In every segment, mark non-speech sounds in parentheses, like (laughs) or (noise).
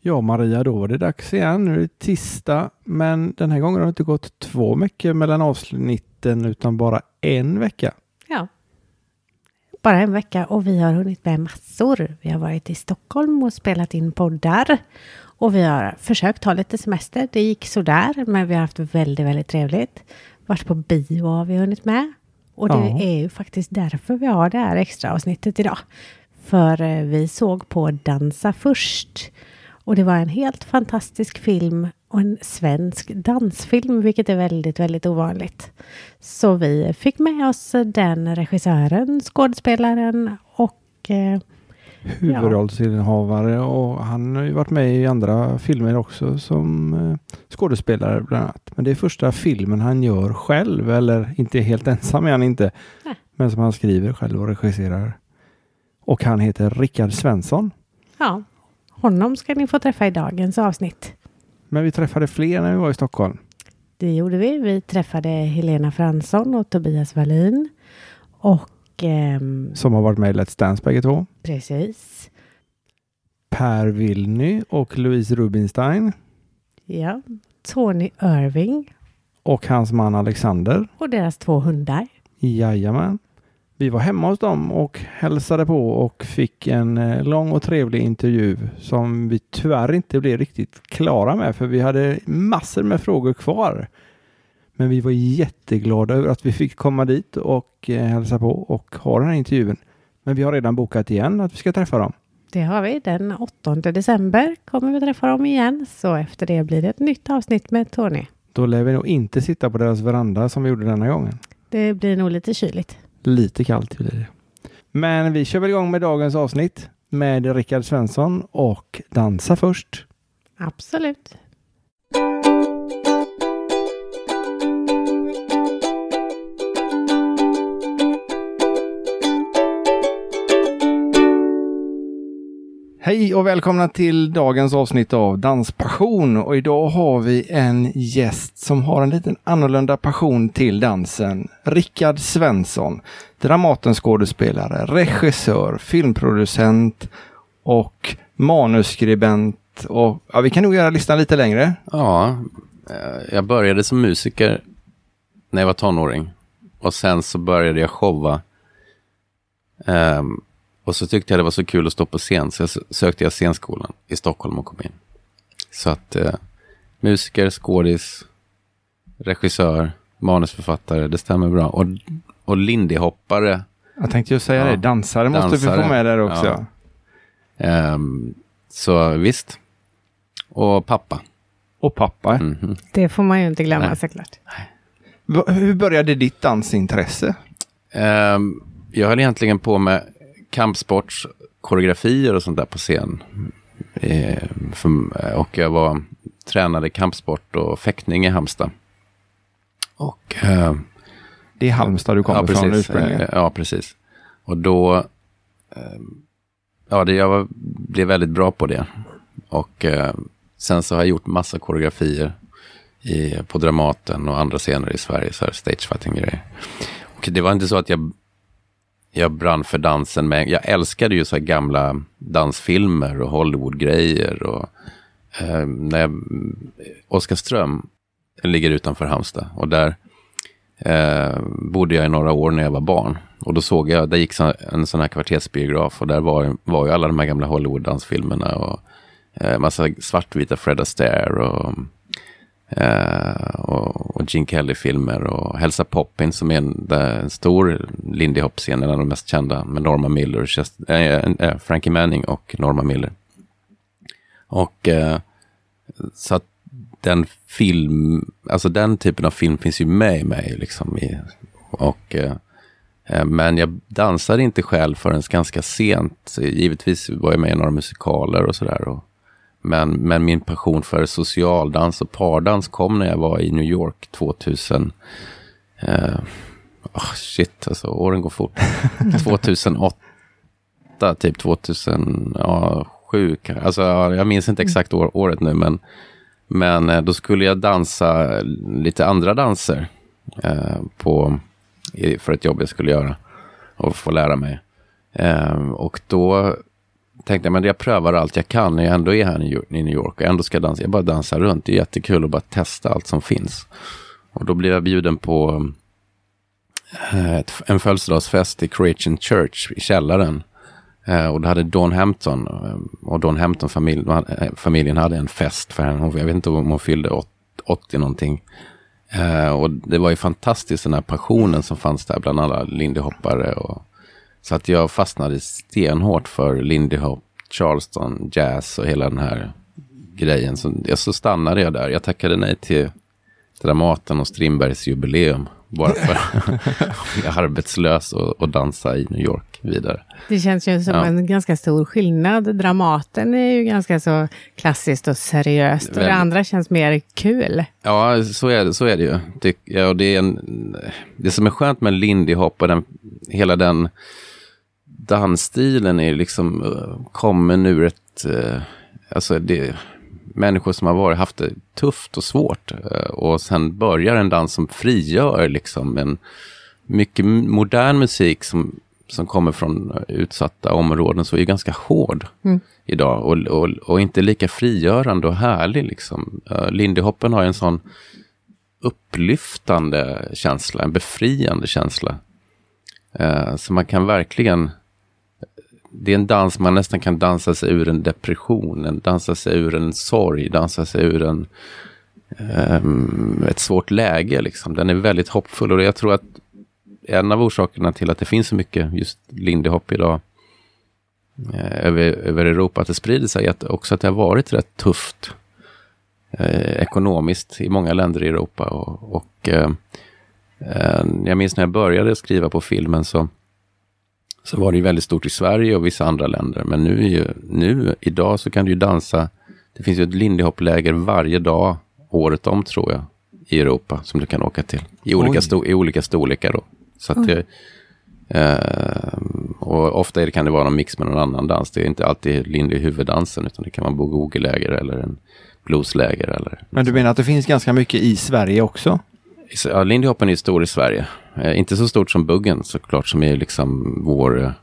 Ja, Maria, då var det dags igen. Nu är det tisdag, men den här gången har det inte gått två veckor mellan avsnitten utan bara en vecka. Ja. Bara en vecka och vi har hunnit med massor. Vi har varit i Stockholm och spelat in poddar. Och vi har försökt ta lite semester. Det gick sådär, men vi har haft väldigt, väldigt trevligt. Varit på bio har vi hunnit med. Och det Ja. är ju faktiskt därför vi har det här extra avsnittet idag. För eh, vi såg på Dansa först. Och det var en helt fantastisk film och en svensk dansfilm, vilket är väldigt, väldigt ovanligt. Så vi fick med oss den regissören, skådespelaren och eh, Huvudrollsinnehavare och han har ju varit med i andra filmer också som eh, skådespelare bland annat. Men det är första filmen han gör själv, eller inte helt ensam är han inte, Nej. men som han skriver själv och regisserar. Och han heter Rickard Svensson. ja, honom ska ni få träffa i dagens avsnitt. Men vi träffade fler när vi var i Stockholm. Det gjorde vi. Vi träffade Helena Fransson och Tobias Wallin. Och ehm, Som har varit med i Let's Dance bägge två. precis, Per Wilny och Louise Rubinstein. ja, Tony Irving Och hans man Alexander. och deras två hundar. Jajamän. Vi var hemma hos dem och hälsade på och fick en eh, lång och trevlig intervju som vi tyvärr inte blev riktigt klara med för vi hade massor med frågor kvar. Men vi var jätteglada över att vi fick komma dit och eh, hälsa på och ha den här intervjun. Men vi har redan bokat igen att vi ska träffa dem. Det har vi. Den 8 december kommer vi träffa dem igen. Så efter det blir det ett nytt avsnitt med Tony. Då lär vi nog inte sitta på deras veranda som vi gjorde denna gången. Det blir nog lite kyligt. Lite kallt blir det. Men vi kör väl igång med dagens avsnitt med Rickard Svensson och Dansa först. Absolut. Hej och välkomna till dagens avsnitt av Danspassion. Och idag har vi en gäst som har en liten annorlunda passion till dansen. Rickard Svensson, Dramatenskådespelare, regissör, filmproducent och manusskribent. Och ja, vi kan nog göra listan lite längre. Ja, eh, jag började som musiker när jag var tonåring. Och sen så började jag showa. Um, och så tyckte jag det var så kul att stå på scen, så jag sökte jag scenskolan i Stockholm och kom in. Så att eh, musiker, skådis, regissör, manusförfattare, det stämmer bra. Och, och lindyhoppare. Jag tänkte ju säga Ja. det, dansare måste vi Dansare. få med där också. Ja. Ehm, så visst. Och pappa. Och pappa. Mhm. Det får man ju inte glömma Nej. såklart. Va- Hur började ditt dansintresse? Ehm, jag höll egentligen på med kampsportskoreografier och sånt där på scen. Ehm, för, och jag var, tränade kampsport och fäktning i Halmstad. Och, ehm, Det är Halmstad du kommer ja, från precis. ursprungligen. Eh, Ja, precis. Och då, ehm, ja, det, jag var, blev väldigt bra på det. Och eh, sen så har jag gjort massa koreografier i, på Dramaten och andra scener i Sverige, så här stagefighting-grejer. Och det var inte så att jag, jag brann för dansen, men jag älskade ju så här gamla dansfilmer och Hollywood-grejer. Och, eh, när jag, Oskarström ligger utanför Halmstad och där eh, bodde jag i några år när jag var barn. Och då såg jag, där gick så- en sån här kvartersbiograf och där var, var ju alla de här gamla Hollywood-dansfilmerna och eh, massa svartvita Fred Astaire och, Eh, och, och Gene Kelly-filmer och Hälsa Poppin som är en, en stor Lindy Hop-scen, en av de mest kända med Norma Miller, Chester, äh, eh, äh, eh, Frankie Manning och Norma Miller. Och eh, så att den film, alltså den typen av film finns ju med i mig liksom. I, och, men jag dansade inte själv förrän ganska sent. Givetvis var jag med i några musikaler och sådär. och- men, men min passion för socialdans och pardans kom när jag var i New York 2000. Eh, oh shit, alltså åren går fort. (laughs) 2008, typ 2007. kanske. Alltså, ja, jag minns inte exakt år, året nu, men, men eh, då skulle jag dansa lite andra danser eh, på, för ett jobb jag skulle göra och få lära mig. Eh, och då tänkte jag, men jag prövar allt jag kan när jag ändå är här i New York och ändå ska dansa. Jag bara dansar runt. Det är jättekul att bara testa allt som finns. Och då blev jag bjuden på eh, ett, en födelsedagsfest i Creation Church i källaren. Eh, och då hade Dawn Hampton, eh, och Dawn Hampton familj, eh, familjen hade en fest för henne. Jag vet inte om hon fyllde 80 någonting. Och det var ju fantastiskt den här passionen som fanns där bland alla Lindy Hoppare. Och, så att jag fastnade stenhårt för Lindy Hop, Charleston, jazz och hela den här grejen. Så, så stannade jag där. Jag tackade nej till Dramaten och Strindbergs jubileum. Bara för att (laughs) bli arbetslös och, och, dansa i New York vidare. Det känns ju som ja. en ganska stor skillnad. Dramaten är ju ganska så klassiskt och seriöst. Och det andra känns mer kul. Ja, så är det, så är det ju. Det, ja, det, är en, det som är skönt med Lindy Hop och den, hela den dansstilen är liksom, uh, kommer ur ett... Uh, alltså det, människor som har varit, haft det tufft och svårt. Uh, och sen börjar en dans som frigör liksom en mycket modern musik som, som kommer från utsatta områden så är ganska hård mm. idag. Och, och, och, inte lika frigörande och härlig liksom. Uh, Lindy Hoppen har en sån upplyftande känsla, en befriande känsla. Uh, så man kan verkligen det är en dans man nästan kan dansa sig ur en depression, en dansa sig ur en sorg, dansa sig ur en, um, ett svårt läge. Liksom. Den är väldigt hoppfull och jag tror att en av orsakerna till att det finns så mycket just lindy hop idag eh, över, över Europa, att det sprider sig, att också att det har varit rätt tufft eh, ekonomiskt i många länder i Europa. Och, och eh, eh jag minns när jag började skriva på filmen så så var det ju väldigt stort i Sverige och vissa andra länder. Men nu, ju, nu idag så kan du ju dansa. Det finns ju ett lindy hop-läger varje dag, året om tror jag, i Europa som du kan åka till. I olika, sto, i olika storlekar då. Så att det, eh, och ofta är det, kan det vara någon mix med någon annan dans. Det är inte alltid lindy huvuddansen, utan det kan vara boogie-läger eller en bluesläger. Eller Men du menar att det finns ganska mycket i Sverige också? Ja, Lindy Hoppen är stor i Sverige. Eh, inte så stort som Buggen såklart, som är liksom vår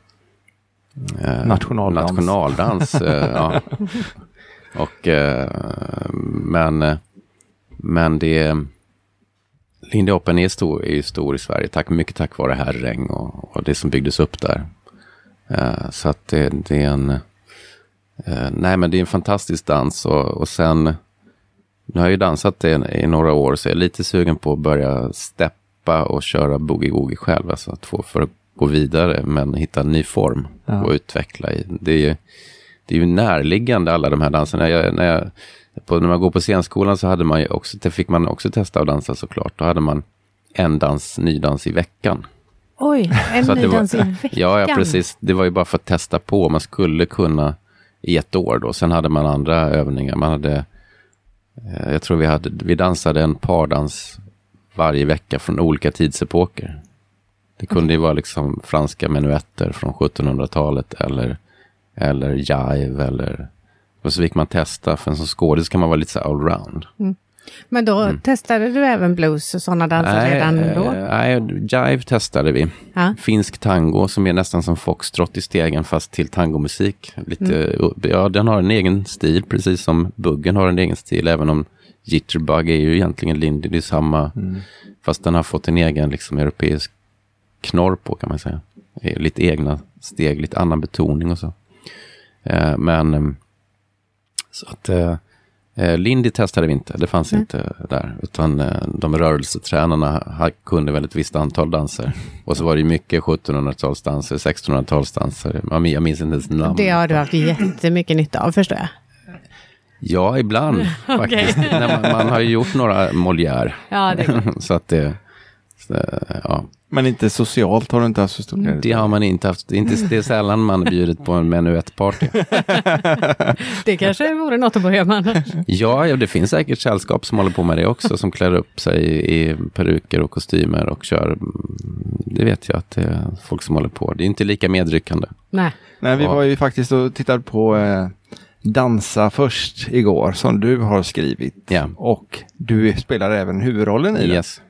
eh, nationaldans. nationaldans eh, (laughs) ja. Och, eh, men, men det Lindy Hoppen är stor, är stor i Sverige, tack, mycket tack vare Herräng och, och det som byggdes upp där. Eh, så att det, det, är en eh, Nej men det är en fantastisk dans och, och sen Nu har jag ju dansat det i några år så jag är lite sugen på att börja steppa och köra boogie-woogie själv. Alltså att få för att gå vidare men hitta en ny form ja. och utveckla i. Det är ju, det är ju närliggande alla de här danserna. Jag, när, jag, på, när man går på scenskolan så hade man ju också, det fick man också testa att dansa såklart. Då hade man en dans, ny dans i veckan. Oj, en ny dans i veckan? (laughs) Ja, ja, precis. Det var ju bara för att testa på. Man skulle kunna i ett år då. Sen hade man andra övningar. Man hade, jag tror vi hade, vi dansade en pardans varje vecka från olika tidsepoker. Det kunde ju vara liksom franska menuetter från 1700-talet eller, eller jive eller... Och så fick man testa, för en som skådis kan man vara lite så allround. Mm. Men då mm. testade du även blues och sådana danser nej, redan då? Eh, nej, jive testade vi. Ha? Finsk tango som är nästan som foxtrot i stegen fast till tangomusik. Lite, mm. Ja, den har en egen stil precis som buggen har en egen stil även om Jitterbug är ju egentligen Lindy, det är samma. Mm. Fast den har fått en egen liksom, europeisk knorr på kan man säga. Lite egna steg, lite annan betoning och så. Eh, men eh, så att Lindy testade vi inte, det fanns mm. inte där. Utan eh, de rörelsetränarna kunde väl ett visst antal danser. Och så var det mycket 1700-talsdanser, 1600-talsdanser. Jag minns inte ens namn. Det har du haft jättemycket nytta av förstår jag. Ja, ibland (laughs) faktiskt. Man, man, har ju gjort några Molière. Ja, det (laughs) så att det, så, ja. Men inte socialt har du inte haft så stort Det har man inte haft. Inte, det är sällan man bjudit på en menuettparty. (laughs) det kanske vore något att börja med. ja, ja, det finns säkert sällskap som håller på med det också. Som klär upp sig i, i peruker och kostymer och kör. Det vet jag att det är folk som håller på. Det är inte lika medryckande. Nej. Nej, vi var ju faktiskt och tittade på eh, Dansa först igår som du har skrivit. Yeah. Och du spelar även huvudrollen i yes. den.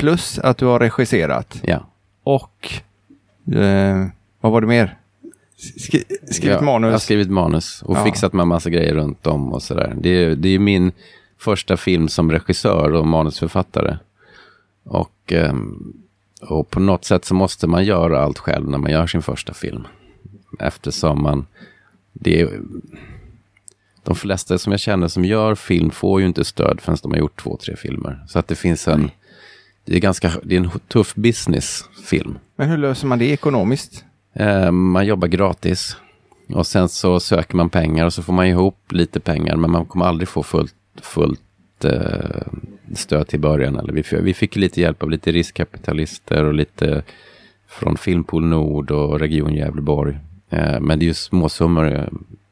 Plus att du har regisserat. Yeah. Och eh, vad var det mer? Skri skrivit ja, manus? Jag har skrivit manus och Ja. fixat med massa grejer runt om och sådär. Det, är- det är min första film som regissör och manusförfattare. Och, ehm, och på något sätt så måste man göra allt själv när man gör sin första film. Eftersom man, det är, de flesta som jag känner som gör film får ju inte stöd förrän de har gjort två, tre filmer. Så att det finns en, det är ganska, det är en tuff business film. Men hur löser man det ekonomiskt? Eh, man jobbar gratis. Och sen så söker man pengar och så får man ihop lite pengar. Men man kommer aldrig få fullt, fullt eh, stöd till början. Eller vi, vi fick lite hjälp av lite riskkapitalister och lite från Filmpool Nord och Region Gävleborg. Eh, men det är ju småsummor. eh,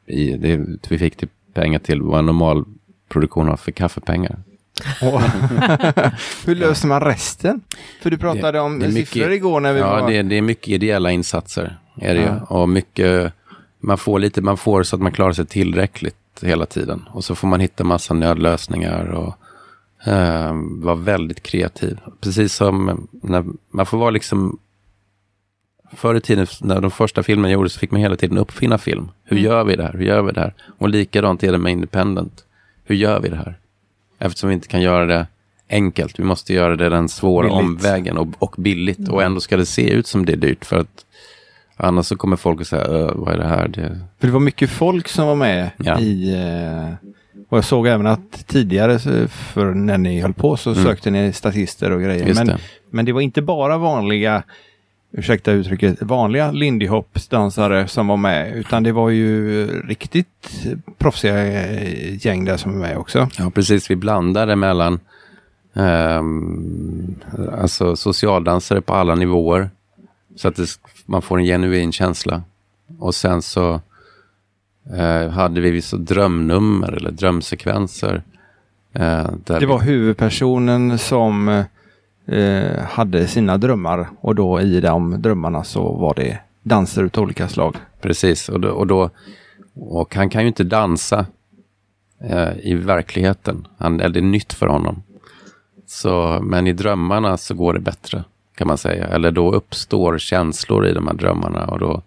I, det, vi fick typ pengar till vad en normal produktion har för kaffepengar. (laughs) Hur löser man resten? För du pratade Det- om det är mycket- siffror igår när vi Ja, var... det, det är mycket ideella insatser. Är det ju. Ja. Och mycket, man får lite, man får så att man klarar sig tillräckligt hela tiden. Och så får man hitta massa nödlösningar och eh, vara väldigt kreativ. Precis som när man får vara liksom Förr i tiden när de första filmerna gjordes så fick man hela tiden uppfinna film. Hur gör vi det här? Hur gör vi det här? Och likadant är det med Independent. Hur gör vi det här? Eftersom vi inte kan göra det enkelt. Vi måste göra det den svåra Billigt. omvägen och, och billigt. Och ändå ska det se ut som det är dyrt. För att annars så kommer folk att säga, "Ö, vad är det här? Det... För det var mycket folk som var med Ja. i... Eh, och jag såg även att tidigare, för när ni höll på, så Mm. sökte ni statister och grejer. Just Men, det. men det var inte bara vanliga, ursäkta uttrycket, vanliga Lindy Hops-dansare som var med. Utan det var ju riktigt proffsiga eh, gäng där som var med också. Ja, precis. Vi blandade mellan ehm, alltså socialdansare på alla nivåer. Så att det, man får en genuin känsla. Och sen så eh, hade vi vissa drömnummer eller drömsekvenser. Där Det var huvudpersonen som eh, hade sina drömmar och då i de drömmarna så var det danser utav olika slag. Precis, och, då, och, då, och han kan ju inte dansa eh, i verkligheten. Han, eller det är nytt för honom. Så, men i drömmarna så går det bättre, kan man säga. Eller då uppstår känslor i de här drömmarna och då,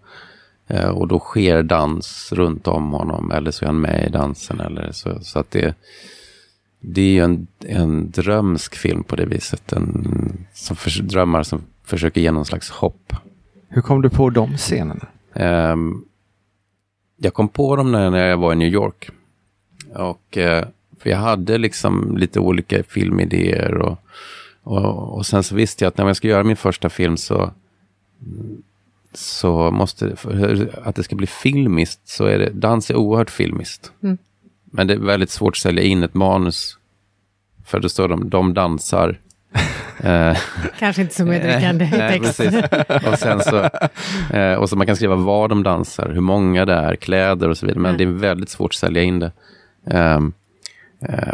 eh, och då sker dans runt om honom. Eller så är han med i dansen. Eller så, så att det, det är ju en, en drömsk film på det viset. En, som för, drömmar som försöker ge någon slags hopp. Hur kom du på de scenerna? Ehm, jag kom på dem när, när jag var i New York. Och, eh, för jag hade liksom lite olika filmidéer. Och, och, och sen så visste jag att när jag ska göra min första film så, så måste för att det ska bli filmiskt så är det, dans är oerhört filmiskt. Mm. Men det är väldigt svårt att sälja in ett manus. För då står de, de dansar. (laughs) Eh, Kanske inte så medryckande i (laughs) Nej, texten. Och sen så, eh, och så man kan skriva var de dansar, hur många det är, kläder och så vidare. Men Mm. det är väldigt svårt att sälja in det. Eh,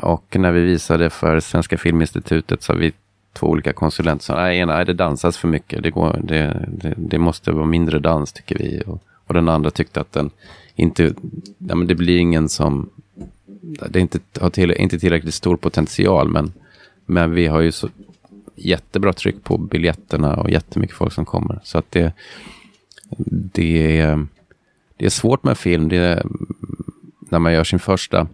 och när vi visade för Svenska Filminstitutet så har vi två olika konsulenter som sa, nej, ena, nej, det dansas för mycket, det, går, det, det, det måste vara mindre dans tycker vi. Och, och den andra tyckte att den inte, ja, men det blir ingen som, det inte, har till, inte tillräckligt stor potential, men, men vi har ju så jättebra tryck på biljetterna och jättemycket folk som kommer. Så att det, det, är, det är svårt med film, det är, när man gör sin första,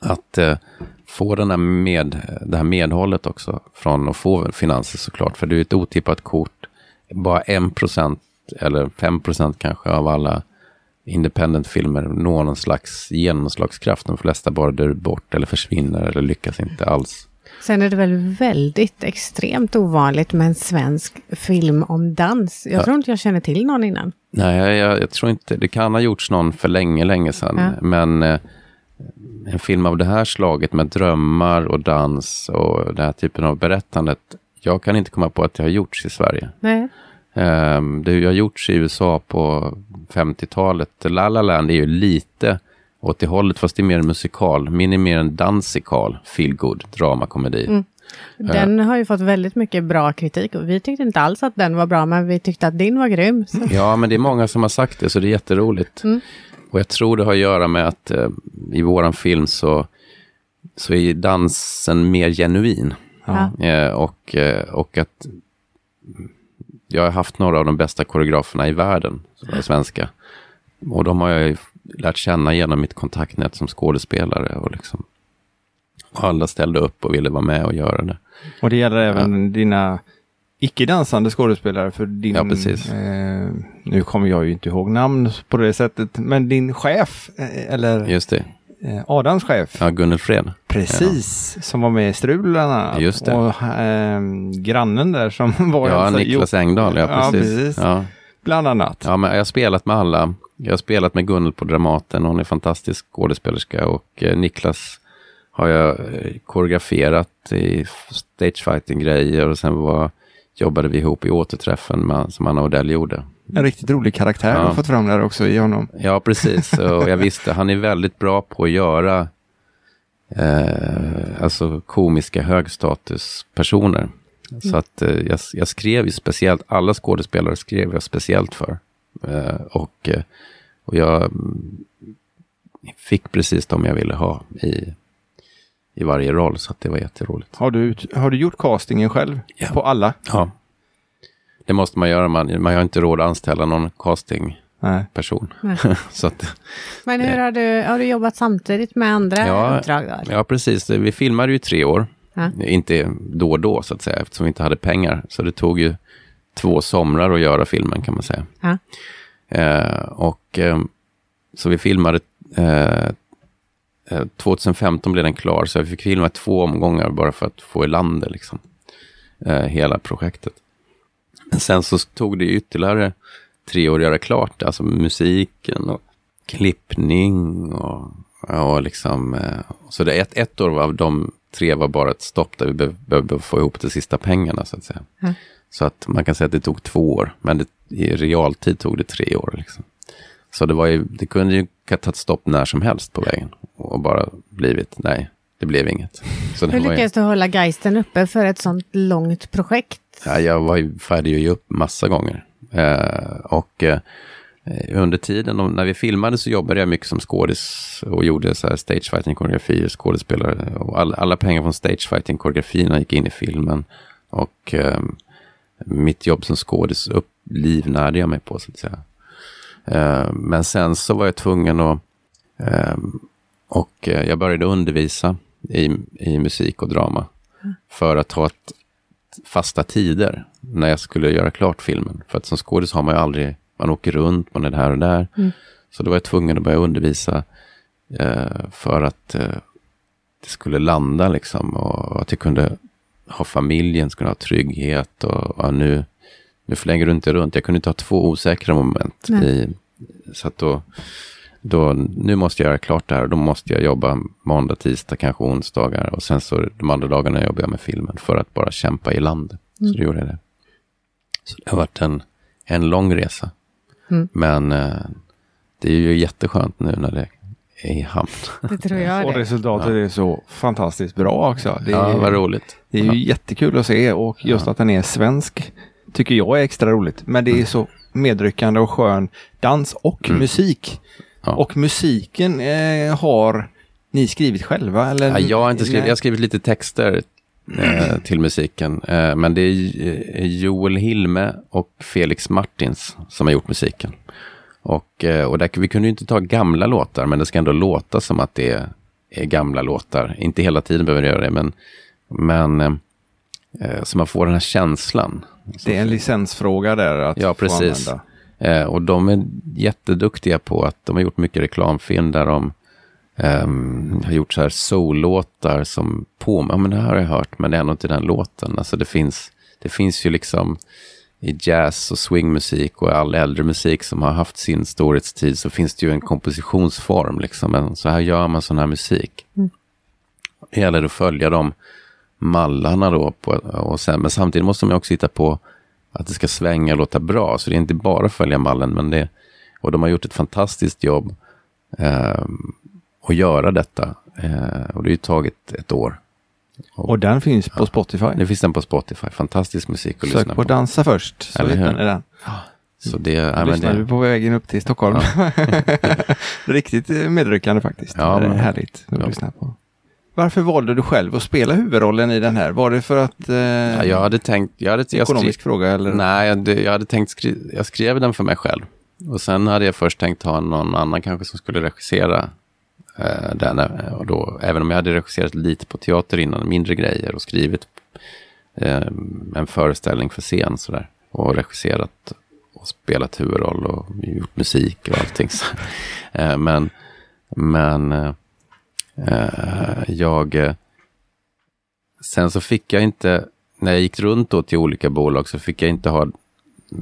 att eh, få den här med, det här medhållet också från att få finanser såklart. För det är ett otippat kort. Bara en procent eller fem procent kanske av alla independent-filmer når någon slags genomslagskraft. De flesta bara dör bort eller försvinner eller lyckas inte alls. Sen är det väl väldigt extremt ovanligt med en svensk film om dans. Jag Ja. tror inte jag känner till någon innan. Nej, jag, jag, jag tror inte. Det kan ha gjorts någon för länge, länge sedan. Ja. Men eh, en film av det här slaget med drömmar och dans och den här typen av berättandet. Jag kan inte komma på att det har gjorts i Sverige. Nej. Um, det har gjorts i USA på 50-talet. La La Land är ju lite åt det hållet, fast det är mer en musikal. Min är mer en dansikal, feel good dramakomedi. Mm. Den har ju fått väldigt mycket bra kritik och vi tyckte inte alls att den var bra, men vi tyckte att din var grym. Så. (laughs) Ja, men det är många som har sagt det, så det är jätteroligt. Mm. Och jag tror det har att göra med att eh, i våran film så, så är dansen mer genuin. Ja. Eh, och, eh, och att jag har haft några av de bästa koreograferna i världen, som är svenska. Och de har jag ju lärt känna genom mitt kontaktnät som skådespelare. Och liksom, alla ställde upp och ville vara med och göra det. Och det gäller även dina icke-dansande skådespelare för din... Ja, precis. Eh, nu kommer jag ju inte ihåg namn på det sättet, men din chef, eh, eller Just det. eh, Adams chef, Ja, Gunnel Fred. Precis, som var med i Strul bland annat. Just det. Och eh, grannen där som (laughs) var... Ja, alltså- Niklas Engdahl, ja Ja, precis. precis. Ja. Bland annat. Ja, men jag har spelat med alla. Jag har spelat med Gunnel på Dramaten. Hon är fantastisk skådespelerska. Och eh, Niklas har jag eh, koreograferat i stagefighting-grejer. Och sen var, jobbade vi ihop i återträffen med, som Anna Odell gjorde. En riktigt rolig karaktär Ja. du har fått fram där också i honom. Ja, precis. Och jag visste, han är väldigt bra på att göra eh, alltså komiska högstatuspersoner. Så att eh, jag, jag skrev ju speciellt, alla skådespelare skrev jag speciellt för. Eh, och, eh, och jag mm, fick precis de jag ville ha i, i varje roll, så att det var jätteroligt. Har du, har du gjort castingen själv? Ja. På alla? Ja. Det måste man göra, man, man har inte råd att anställa någon castingperson. Nej. Nej. (laughs) så att, Men hur har du, har du jobbat samtidigt med andra Ja, uppdrag då? Ja, precis. Vi filmade ju tre år. Ja. Inte då och då, så att säga, eftersom vi inte hade pengar. Så det tog ju två somrar att göra filmen, kan man säga. Ja. Eh, och eh, så vi filmade... Eh, eh, 2015 blev den klar, så jag fick filma två omgångar bara för att få i land det, liksom. Eh, hela projektet. Sen så tog det ytterligare tre år göra klart, alltså musiken och klippning och, och liksom... Eh, så det ett, ett år av de tre var bara ett stopp där vi behöv- behövde få ihop de sista pengarna, så att säga. Ja. Så att man kan säga att det tog två år, men det, i realtid tog det tre år. Liksom. Så det, var ju, det kunde ju ha tagit stopp när som helst på vägen och bara blivit, nej, det blev inget. Så Hur var ju, lyckades du hålla geisten uppe för ett sånt långt projekt? ja, jag var ju färdig att ge upp massa gånger. Eh, och eh, under tiden, när vi filmade så jobbade jag mycket som skådis och gjorde så här stagefighting-koreografier, skådespelare. Och all, alla pengar från stagefighting-koreografierna gick in i filmen. Och eh, mitt jobb som skådis upp, livnärde jag mig på, så att säga. Eh, men sen så var jag tvungen att... Eh, och jag började undervisa i, i musik och drama. För att ha ett, fasta tider när jag skulle göra klart filmen. För att som skådis har man ju aldrig, man åker runt, man är här och där. Så då var jag tvungen att börja undervisa eh, för att eh, det skulle landa liksom. Och att jag kunde ha familjen, skulle ha trygghet och, och nu, nu flänger du inte runt. Jag kunde inte ha två osäkra moment. I, så att då, då, nu måste jag göra klart det här och då måste jag jobba måndag, tisdag, kanske onsdagar och sen så de andra dagarna jobbar jag med filmen för att bara kämpa i land. Så då gjorde jag det. Så det har varit en, en lång resa. Mm. Men eh, det är ju jätteskönt nu när det är i hamn. (laughs) Det tror jag Och det. resultatet är så fantastiskt bra också. Det är, ja, vad roligt. det är ju jättekul att se och just att den är svensk tycker jag är extra roligt. Men det är så medryckande och skön dans och musik. Mm. Ja. Och musiken eh, har ni skrivit själva? Eller? Ja, jag har inte skrivit, Nej. jag har skrivit lite texter eh, till musiken. Eh, men det är eh, Joel Hilme och Felix Martins som har gjort musiken. Och, eh, och där, vi kunde ju inte ta gamla låtar, men det ska ändå låta som att det är, är gamla låtar. Inte hela tiden behöver det göra det, men, men eh, så man får den här känslan. Det är en licensfråga där att Ja, få precis. använda. Eh, och de är jätteduktiga på att de har gjort mycket reklamfilm där de ehm, har gjort så här soul-låtar som på ja, men det här har jag hört, men det är ändå inte den låten. Alltså det finns, det finns ju liksom i jazz och swingmusik och all äldre musik som har haft sin storhetstid så finns det ju en kompositionsform. Liksom. Men så här gör man sån här musik. Det gäller att följa de mallarna då. På, och sen, men samtidigt måste man också hitta på att det ska svänga och låta bra. Så det är inte bara att följa mallen. Men det, och de har gjort ett fantastiskt jobb eh, att göra detta. Eh, och det har ju tagit ett år. Och den finns på Spotify. Nu finns den på Spotify. Fantastisk musik att Sök lyssna på på. Dansa först så Eller hittar ni den. Så det, ja, du det, på vägen upp till Stockholm. (laughs) Riktigt eh, medryckande faktiskt. Ja, det men- härligt att ja. lyssna på. Varför valde du själv att spela huvudrollen i den här? Var det för att... Eh, Ja, jag hade tänkt... Jag hade, jag ekonomisk fråga eller? Nej, jag, det- jag hade tänkt skri, jag skrev den för mig själv. Och sen hade jag först tänkt ha någon annan kanske som skulle regissera eh, där, Och då, även om jag hade regisserat lite på teater innan, mindre grejer och skrivit eh, en föreställning för scen sådär. Och regisserat och spelat huvudroll och gjort musik och allting. Så. (laughs) Eh, men men eh, jag... Eh, sen så fick jag inte, när jag gick runt då till olika bolag så fick jag inte ha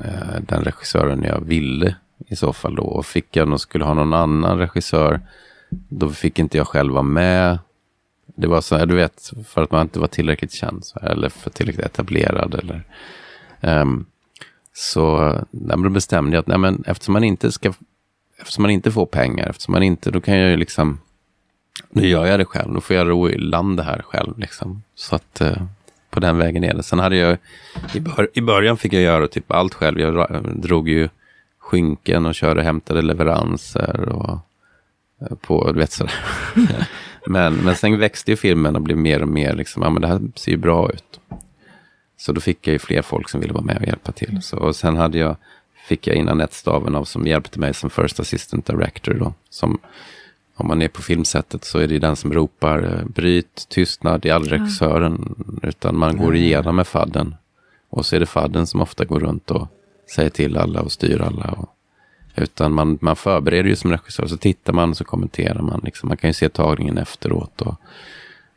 eh, den regissören jag ville i så fall då. Och fick jag skulle ha någon annan regissör, då fick inte jag själv vara med. Det var så här, du vet, för att man inte var tillräckligt känd här, eller för tillräckligt etablerad. Eller, um, så nej, då bestämde jag att nej, men eftersom man inte ska eftersom man inte får pengar, eftersom man inte, då kan jag ju liksom, nu gör jag det själv, då får jag ro i land det här själv. Liksom. Så att uh, på den vägen är det. Sen hade jag, i, bör, i början fick jag göra typ allt själv. Jag eh, drog ju skynken och körde och hämtade leveranser och på, du vet sådär. (laughs) men, men sen växte ju filmen och blev mer och mer liksom, ja men det här ser ju bra ut. Så då fick jag ju fler folk som ville vara med och hjälpa till. Så, och sen hade jag, fick jag in Anette Stavenov som hjälpte mig som First Assistant Director. Då, som, om man är på filmsättet så är det den som ropar eh, bryt, tystnad, det är aldrig regissören. Utan man går igenom med fadden. Och så är det fadden som ofta går runt och säger till alla och styr alla. Och, utan man, man förbereder ju som regissör, så tittar man och så kommenterar man. Liksom. Man kan ju se tagningen efteråt. Och,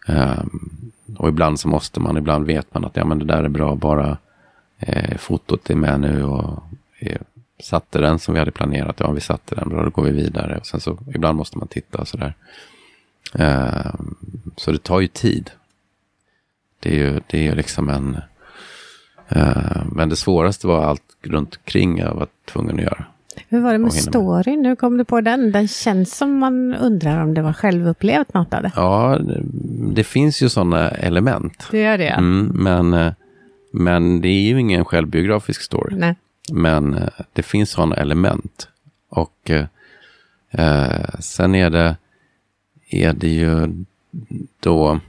um, och ibland så måste man, ibland vet man att ja, men det där är bra, bara eh, fotot är med nu och eh, satte den som vi hade planerat. Ja, vi satte den, bra, då går vi vidare. Och sen så ibland måste man titta och sådär. Um, så det tar ju tid. Det är ju, det är ju liksom en... Uh, men det svåraste var allt runt omkring jag var tvungen att göra. Hur var det med storyn? Nu kom du på den. Den känns som man undrar om det var självupplevt något av det. Ja, det, finns ju sådana element. Det gör det. Mm, men, eh, men det är ju ingen självbiografisk story. Nej. Men eh, det finns sådana element. Och eh, eh, sen är det, är det ju då,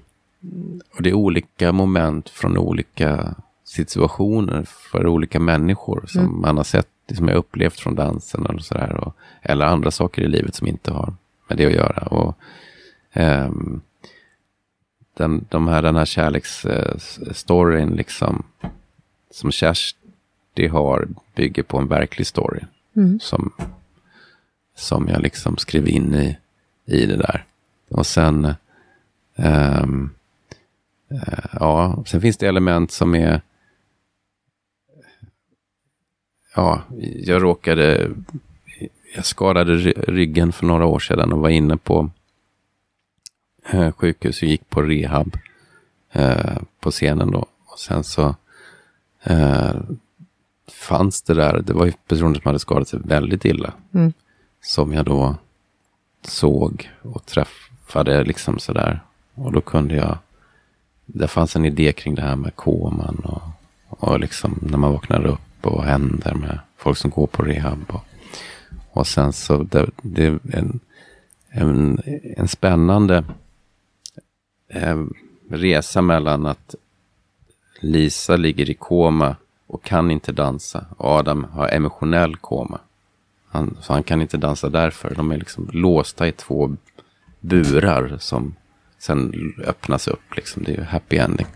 och det är olika moment från olika situationer för olika människor som man har sett, som jag upplevt från dansen eller sådär. Och, eller andra saker i livet som inte har med det att göra. Och, ehm, den, de här, den här kärleksstoryn liksom, som Kersti har bygger på en verklig story. Mm. Som, som jag liksom skrev in i, i det där. Och sen, ehm, eh, ja, sen finns det element som är, ja, jag råkade, jag skadade ry- ryggen för några år sedan och var inne på eh, sjukhus och gick på rehab eh, på scenen då. Och sen så eh, fanns det där, det var ju personer som hade skadat sig väldigt illa. Mm. Som jag då såg och träffade liksom sådär. Och då kunde jag, det fanns en idé kring det här med koman och, och liksom när man vaknar upp och vad händer med folk som går på rehab. Och, och sen så, det, det är en, en, en spännande eh, resa mellan att Lisa ligger i koma och kan inte dansa. Och Adam har emotionell koma. Han, så han kan inte dansa därför. De är liksom låsta i två burar som sen öppnas upp. Liksom. Det är ju happy ending.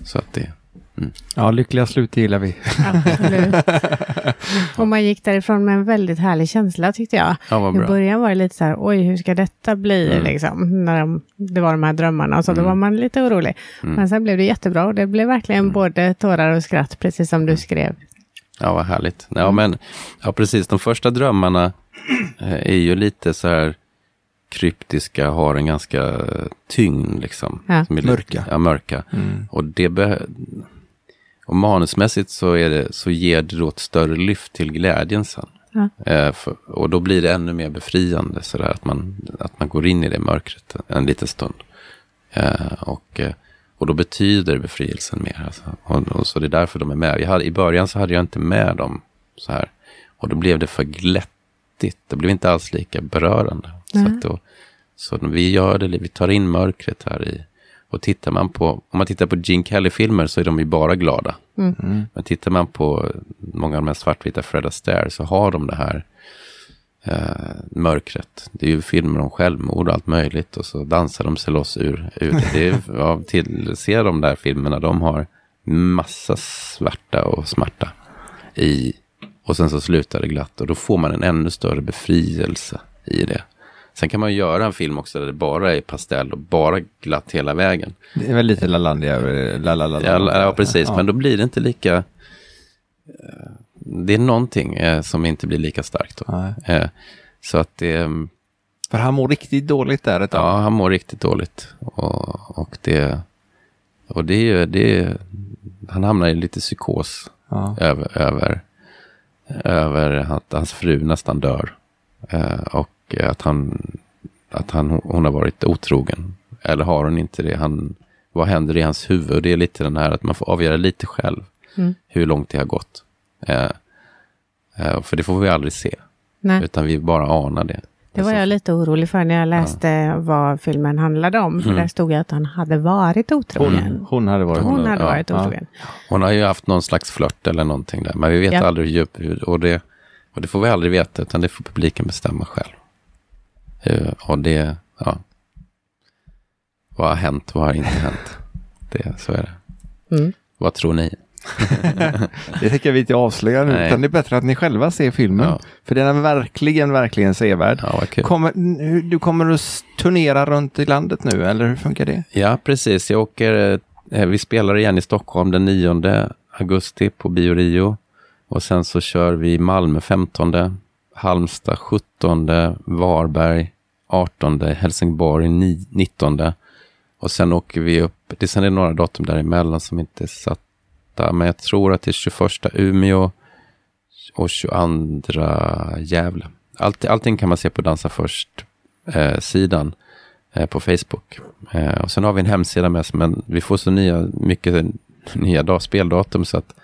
Så att det, Ja, lyckliga slut gillar vi. Absolut. (laughs) Och man gick därifrån med en väldigt härlig känsla tyckte jag. ja, vad I början var det lite så här, oj hur ska detta bli Mm. liksom. När de, det var de här drömmarna, så då var man lite orolig. Mm. Men sen blev det jättebra och det blev verkligen både tårar och skratt, precis som du skrev. Ja, vad härligt. Ja, men, ja, precis. De första drömmarna eh, är ju lite så här kryptiska, har en ganska eh, tyngd liksom. Ja. Lite- Mörka. Ja, mörka. Mm. Och det och manusmässigt så, är det, så ger det då ett större lyft till glädjen sen. Ja. Eh, för, och då blir det ännu mer befriande så där, att, man, att man går in i det mörkret en liten stund. Eh, och, eh, och då betyder befrielsen mer. Alltså. Och, och så det är därför de är med. Jag hade, I början så hade jag inte med dem så här. Och då blev det för glättigt. Det blev inte alls lika berörande. Så Nej. att då, Så vi gör det, vi tar in mörkret här i. Och tittar man på, om man tittar på Gene Kelly-filmer så är de ju bara glada. Mm. Men tittar man på många av de här svartvita Fred Astaire så har de det här eh, mörkret. Det är ju filmer om självmord och allt möjligt och så dansar de sig loss ur, ur det. det är, (laughs) ja, till, se de där filmerna, de har massa svarta och smärta i. Och sen så slutar det glatt och då får man en ännu större befrielse i det. Sen kan man göra en film också där det bara är pastell och bara glatt hela vägen. Det är väl lite Lalandia över la, la, la. Ja, ja precis, Ja. men då blir det inte lika... eh, Det är någonting eh, som inte blir lika starkt. Då. Nej. Eh, så att det... mm, För han mår riktigt dåligt där ett tag. Ja, han mår riktigt dåligt. Och, och det... Och det är ju... Det han hamnar i lite psykos Ja. över, över, över att hans fru nästan dör. Eh, och att han, att han, hon har varit otrogen. Eller har hon inte det? Han, vad händer i hans huvud? Det är lite den här att man får avgöra lite själv Mm. hur långt det har gått. Eh, eh, för det får vi aldrig se, Nej, utan vi bara anar det. det var jag lite orolig för när jag läste vad filmen handlade om. För Mm. där stod ju att han hade varit otrogen. Hon, hon hade varit Hon hade ja, varit ja. otrogen. Hon har ju haft någon slags flört eller någonting där, men vi vet Ja. aldrig hur djup, och det, och det får vi aldrig veta, utan det får publiken bestämma själv. Eh, och det, ja. Vad har hänt, vad har inte hänt? Det, så är det. Mm. Vad tror ni? (laughs) Det tycker jag vi inte avslöjar nu, Nej. utan det är bättre att ni själva ser filmen. Ja. För den är verkligen, verkligen sevärd. Ja. Kommer, du kommer att turnera runt i landet nu, eller hur funkar det? Ja, precis. Jag åker, eh, vi spelar igen i Stockholm den 9 augusti på Bio Rio. Och sen så kör vi Malmö 15, Halmstad 17, Varberg 18, Helsingborg 19. Och sen åker vi upp, det, sen är några datum däremellan som inte är satta, men jag tror att det är 21 Umeå och 22 Gävle. Allt, allting kan man se på Dansa först-sidan eh, eh, på Facebook. Eh, och sen har vi en hemsida med oss, men vi får så nya, mycket nya dag, speldatum så att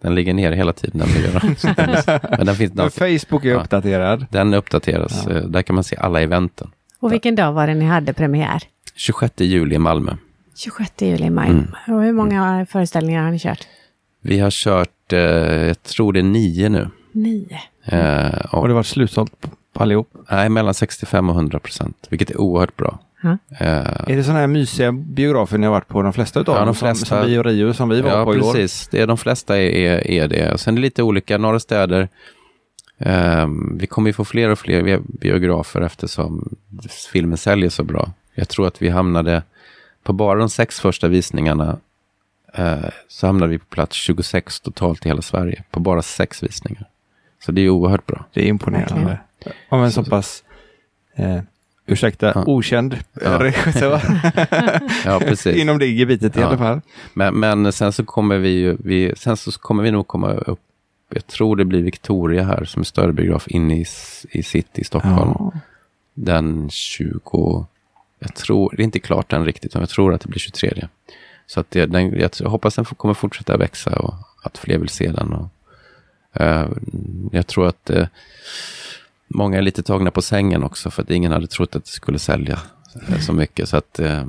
den ligger ner hela tiden. Den (laughs) den, men den, finns, Men Facebook är Ja. uppdaterad. den uppdateras. Ja. Eh, Där kan man se alla eventen. Och vilken dag var det ni hade premiär? 26 juli i Malmö. 26 juli i maj. Mm. Och hur många föreställningar har ni kört? Vi har kört, eh, jag tror det är nio nu. Nio. Eh, och, Och det var slutsålt på- på allihop. nej, mellan 65 och 100 procent, vilket är oerhört bra. Ja. Eh, Är det sådana här mysiga biografer ni har varit på de flesta utav Ja, de dem? flesta. Som, som Bio Rio som vi var ja, på igår. precis. Det är, de flesta är, är, är det. Och sen är det lite olika. Några städer, ehm, vi kommer ju få fler och fler bi- biografer eftersom filmen säljer så bra. Jag tror att vi hamnade, på bara de sex första visningarna, eh, så hamnade vi på plats 26 totalt i hela Sverige. På bara sex visningar. Så det är oerhört bra. Det är imponerande. Om en så pass, eh, ursäkta, Ja. okänd Ja. (laughs) regissör. (laughs) Ja, precis. Inom det gebitet i Ja. alla fall. Men, men sen så kommer vi ju, vi, sen så kommer vi nog komma upp, jag tror det blir Victoria här som är större biograf inne i, i city i Stockholm. Ja. Den 20, jag tror, det är inte klart än riktigt, men jag tror att det blir 23. Så att det, den, jag hoppas den kommer fortsätta växa och att fler vill se den. Och, eh, jag tror att eh, många är lite tagna på sängen också, för att ingen hade trott att det skulle sälja eh, så mycket. Så att eh,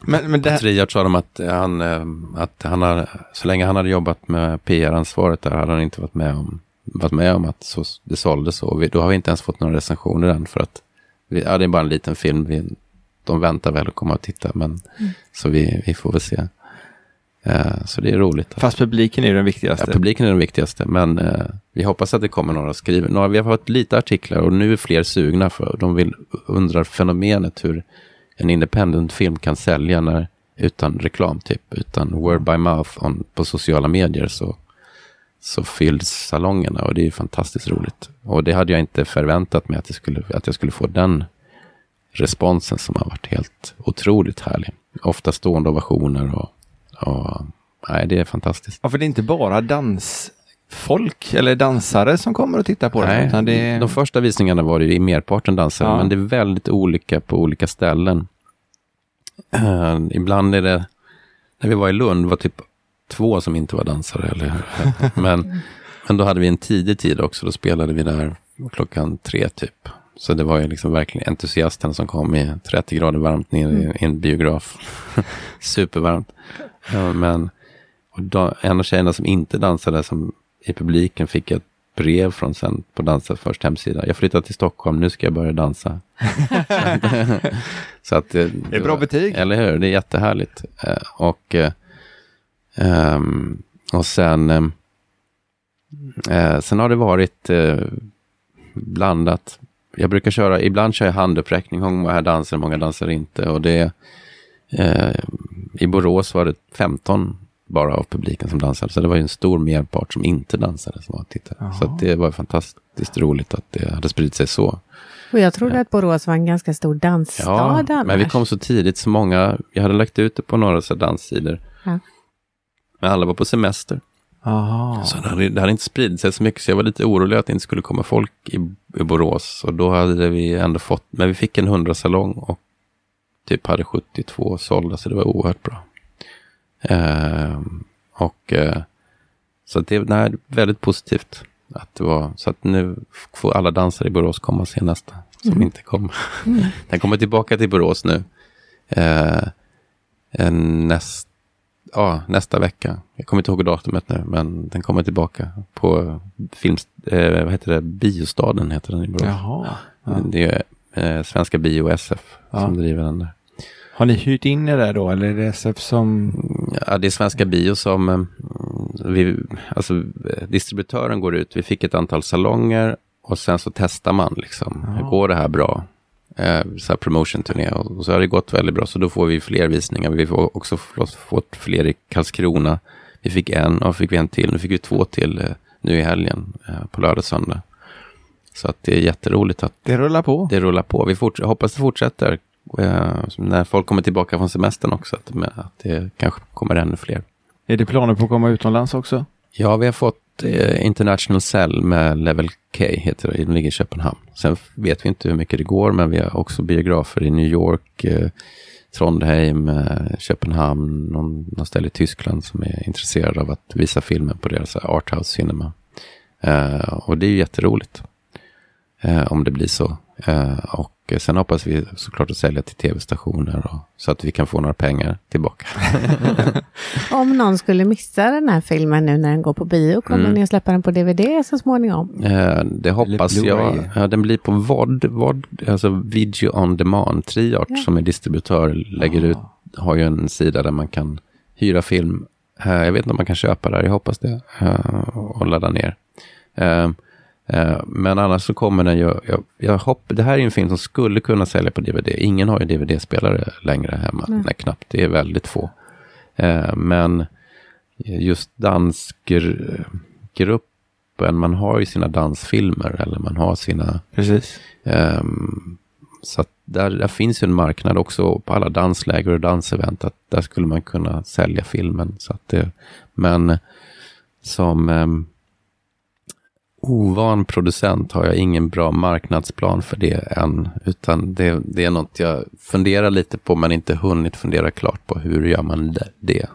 Men, men det här, Triad sa de att han, eh, att han har, så länge han hade jobbat med PR-ansvaret där hade han inte varit med om, varit med om att så, det såldes så. Vi, då har vi inte ens fått några recensioner än för att vi, ja, det är bara en liten film. Vi, de väntar väl att komma och titta, men så vi, vi får väl se. Eh, så det är roligt. fast publiken är den Ja, viktigaste. publiken är den viktigaste, men eh, vi hoppas att det kommer några skriver. Några, vi har fått lite artiklar och nu är fler sugna för de vill undrar fenomenet hur en independent film kan sälja när, utan reklam, typ, utan word by mouth on, på sociala medier så, så fylls salongerna och det är fantastiskt roligt. Och det hade jag inte förväntat mig att, det skulle, att jag skulle få den responsen som har varit helt otroligt härlig. Ofta stående ovationer och, och nej, det är fantastiskt. Ja, för det är inte bara dansfolk eller dansare som kommer och tittar på det. Nej, det är... De första visningarna var det ju i merparten dansare, Ja. men det är väldigt olika på olika ställen. Eh, ibland är det, när vi var i Lund var typ två som inte var dansare. Eller, men, men då hade vi en tidig tid också, då spelade vi där klockan tre typ. Så det var ju liksom verkligen entusiasten som kom i 30 grader varmt ner i, i en biograf. (laughs) Supervarmt. Ja, men och då, en av tjejerna som inte dansade som i publiken fick ett brev från sen på Dansens först hemsida. Jag flyttar till Stockholm, nu ska jag börja dansa. (laughs) så att, det, Det är bra betyg. Eller hur, det är jättehärligt. Eh, och, eh, ehm, och sen, eh, sen har det varit eh, blandat. Jag brukar köra, ibland kör jag handuppräckning, hur många här dansar, hur många dansar inte. Och det, eh, I Borås var det 15 bara av publiken som dansade. Så det var ju en stor merpart som inte dansade som var och tittade. Jaha. Så det var fantastiskt roligt att det hade spridit sig så. Och jag trodde att Borås var en ganska stor dansstad Ja, annars. men vi kom så tidigt så många, jag hade lagt ut det på några så danssidor. Ja. Men alla var på semester. Aha. Så det hade, det hade inte spridit sig så mycket, så jag var lite orolig att det inte skulle komma folk i, i Borås. Och då hade vi ändå fått, men vi fick en 100 salong och typ hade 72 sålda, så det var oerhört bra. Ehm, och eh, så det nej, väldigt positivt. Att det var, så att nu får alla dansare i Borås komma och se nästa, som inte kom. (laughs) Den kommer tillbaka till Borås nu. Eh, näst, ja, nästa vecka. Jag kommer inte ihåg datumet nu, men den kommer tillbaka på film, eh, vad heter det, Biostaden heter den i Borås. Jaha. Ja. Det är eh, Svenska Bio SF Ja. som driver den där. Har ni hyrt in er där då eller är det SF som... Ja, det är Svenska Bio som, eh, vi, alltså distributören går ut, vi fick ett antal salonger och sen så testar man liksom, Ja. går det här bra? Eh, så här promotion-turné och så har det gått väldigt bra, så då får vi fler visningar. Vi får också fått, fler i Karlskrona. Vi fick en och fick vi en till, nu fick vi två till eh, nu i helgen eh, på lördag och söndag. Så att det är jätteroligt att Det rullar på. det rullar på. Vi hoppas det fortsätter när folk kommer tillbaka från semestern också. Att, det kanske kommer ännu fler. Är det planer på att komma utomlands också? Ja, vi har fått eh, International Cell med Level K, heter det, den ligger i Köpenhamn. Sen vet vi inte hur mycket det går, men vi har också biografer i New York, eh, Trondheim, eh, Köpenhamn, någon, någon ställe i Tyskland som är intresserade av att visa filmen på deras arthouse cinema. Eh, och det är ju jätteroligt. Eh, om det blir så. Eh, och sen hoppas vi såklart att sälja till tv-stationer och, så att vi kan få några pengar tillbaka. (laughs) Om någon skulle missa den här filmen nu när den går på bio, kommer Mm. ni att släppa den på DVD så småningom? Eh, det hoppas jag. Ja, den blir på VOD, VOD alltså Video On Demand. Triart Ja. som är distributör lägger Ah. ut, har ju en sida där man kan hyra film. Eh, jag vet inte om man kan köpa där, jag hoppas det. Eh, och ladda ner. Eh, men annars så kommer den ju, jag, jag hopp, det här är ju en film som skulle kunna sälja på DVD. Ingen har ju DVD-spelare längre hemma, Nej. nej knappt, det är väldigt få. Eh, men just dansgruppen, man har ju sina dansfilmer eller man har sina... Precis. ehm, så att där, där finns ju en marknad också på alla dansläger och dansevent. Att där skulle man kunna sälja filmen. Så att det, men som um, ovan producent har jag ingen bra marknadsplan för det än. Utan det, det är något jag funderar lite på men inte hunnit fundera klart på. Hur gör man det?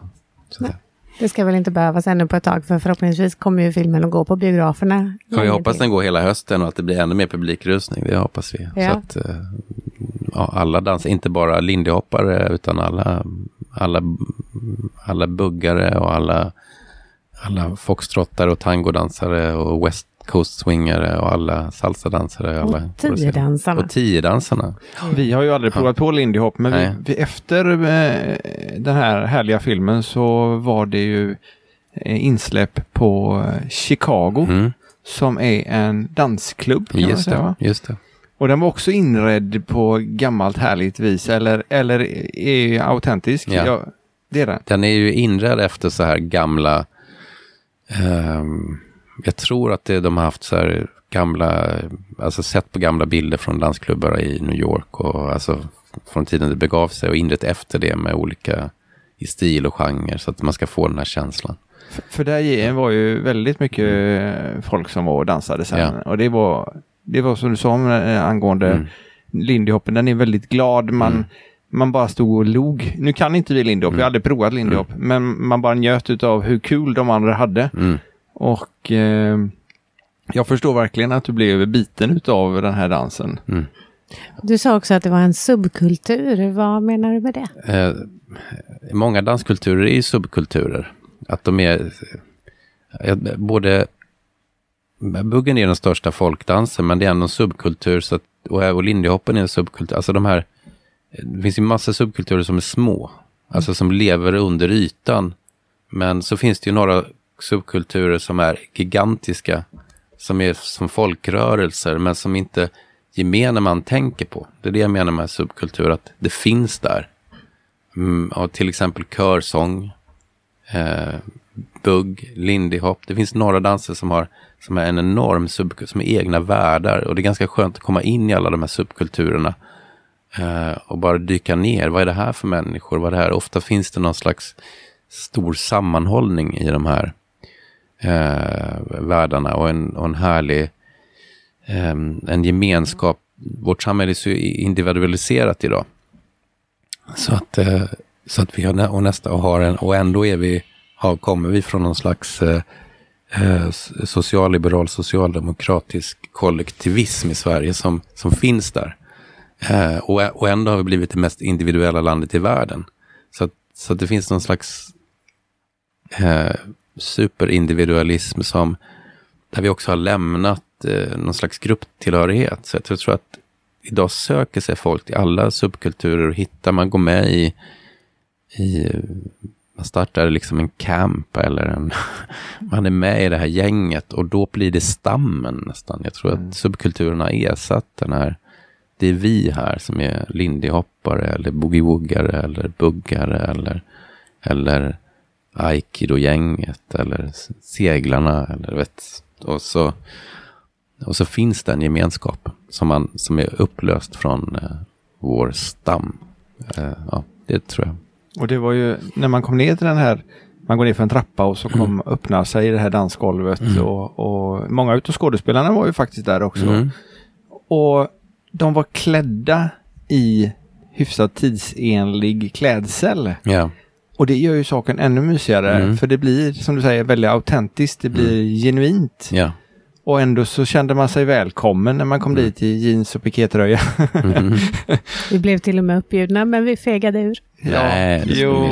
säga. Det ska väl inte behövas ännu på ett tag, för förhoppningsvis kommer ju filmen att gå på biograferna. Ja, jag hoppas den går hela hösten och att det blir ännu mer publikrusning. Det hoppas vi. Ja. Så att eh, ja, alla dansar, inte bara lindyhoppare utan alla, alla, alla buggare och alla, alla foxtrottare och tangodansare och west coast swingare och alla salsadansare. Alla, Och tiodansarna. Och tiodansarna. Vi har ju aldrig provat på Lindy Hop, men vi, vi, efter eh, den här härliga filmen så var det ju eh, insläpp på eh, Chicago Mm, som är en dansklubb kan man just, säga. det, Va? just det. Och den var också inredd på gammalt härligt vis eller, eller är autentisk. Ja. det är den. Den är ju inredd efter så här gamla... ehm, jag tror att det, de har haft så här gamla... Alltså sett på gamla bilder från dansklubbar i New York. Och alltså från tiden det begav sig och inrett efter det med olika i stil och genre. Så att man ska få den här känslan. F- För där i var ju väldigt mycket eh, folk som var och dansade sen. Ja. Och det var, det var som du sa eh, angående Mm. Lindy Hoppen, den är väldigt glad. Man, Mm. man bara stod och log. Nu kan inte vi Lindy Hop, vi har aldrig provat Lindy Hop. Men man bara njöt av hur kul de andra hade. Mm. Och eh, Jag förstår verkligen att du blev biten av den här dansen. Mm. Du sa också att det var en subkultur. Vad menar du med det? Eh, många danskulturer är subkulturer. Att de är eh, både Buggen är den största folkdansen, men det är ändå en subkultur. Så att, och, och lindy hoppen är en subkultur. Alltså de här, det finns ju massa subkulturer som är små. Alltså som lever under ytan. Men så finns det ju några subkulturer som är gigantiska. Som är som folkrörelser, men som inte gemene man tänker på. Det är det jag menar med subkultur, att det finns där. Mm, och till exempel körsång, eh, bugg, lindy hop. Det finns några danser som har som är en enorm subkultur, som är egna världar. Och det är ganska skönt att komma in i alla de här subkulturerna. Eh, och bara dyka ner. Vad är det här för människor? Vad är det här? Ofta finns det någon slags stor sammanhållning i de här eh, världarna. Och en, och en härlig eh, en gemenskap. Vårt samhälle är så individualiserat idag. Så att, eh, så att vi har, och nästa och har en, och ändå är vi, har, kommer vi från någon slags eh, eh socialliberal, socialdemokratisk kollektivism i Sverige som, som finns där. Eh, och, och ändå har vi blivit det mest individuella landet i världen. Så, så att det finns någon slags eh, superindividualism som, där vi också har lämnat eh, någon slags grupptillhörighet. Så jag tror att idag söker sig folk till alla subkulturer och hittar, man går med i, i man startar liksom en camp eller en, (laughs) man är med i det här gänget och då blir det stammen nästan. Jag tror mm. att subkulturen har ersatt den här, det är vi här som är lindyhoppare eller boogie-woogare eller buggare eller, eller aikido-gänget eller seglarna eller vet. Och så, och så finns den gemenskapen som, man, som är upplöst från eh, vår stam. Eh, ja, det tror jag. Och det var ju när man kom ner till den här, man går ner för en trappa och så kom, mm. öppnar sig det här dansgolvet mm. och, och många av skådespelarna var ju faktiskt där också. Mm. Och de var klädda i hyfsat tidsenlig klädsel. Yeah. Och det gör ju saken ännu mysigare, mm. för det blir, som du säger, väldigt autentiskt, det blir mm. genuint. Yeah. Och ändå så kände man sig välkommen när man kom mm. dit i jeans och pikétröja. Mm. (laughs) vi blev till och med uppbjudna, men vi fegade ur. Ja, Nej, jo,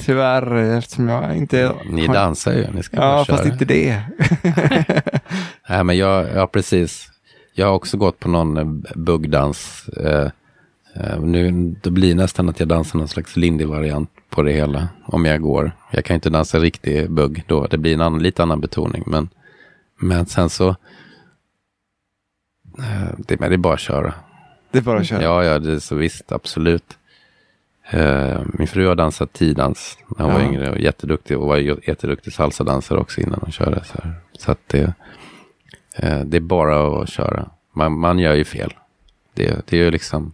tyvärr eftersom jag inte... Ni dansar ju, ni ska Ja, fast inte det. (laughs) Nej, men jag, ja precis. Jag har också gått på någon eh, buggdans. Eh, eh, nu, det blir nästan att jag dansar någon slags lindy-variant på det hela. Om jag går. Jag kan inte dansa riktig bugg då. Det blir en annan, lite annan betoning. Men men sen så, eh, det, men det är bara att köra. Det är bara att köra? Ja, ja, det är så visst, absolut. Uh, min fru har dansat tidans när hon ja. var yngre och jätteduktig och var jätteduktig salsadansare också innan hon körde. Så, här. så att det, uh, det är bara att köra. Man, man gör ju fel. Det, det är ju liksom...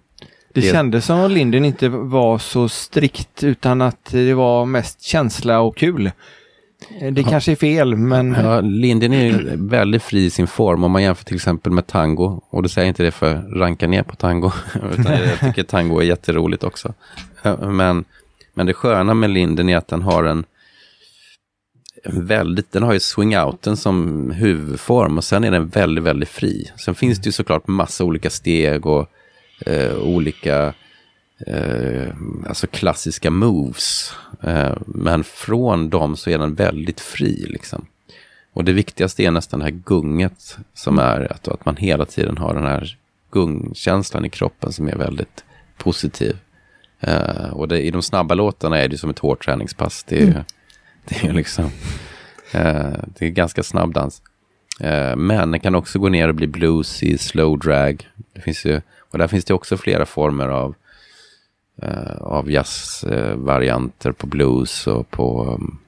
Det, det kändes som att Linden inte var så strikt utan att det var mest känsla och kul. Eh, det kanske är fel, men... Ja, Linden är väldigt fri i sin form om man jämför till exempel med tango. Och då säger jag inte det för att ranka ner på tango, (laughs) utan jag tycker tango är jätteroligt också. Men, men det sköna med Linden är att den har en, en väldigt, den har ju swing-outen som huvudform och sen är den väldigt, väldigt fri. Sen finns det ju såklart massa olika steg och eh, olika eh, alltså klassiska moves. Eh, men från dem så är den väldigt fri. Liksom. Och det viktigaste är nästan det här gunget som är att, att man hela tiden har den här gungkänslan i kroppen som är väldigt positiv. Eh, och det, i de snabba låtarna är det som ett hårt träningspass. Det är, mm. (laughs) det är liksom eh, det är ganska snabb dans. Eh, men den kan också gå ner och bli bluesy, slow drag. Det finns ju, och där finns det också flera former av eh, av jazzvarianter på blues och på um,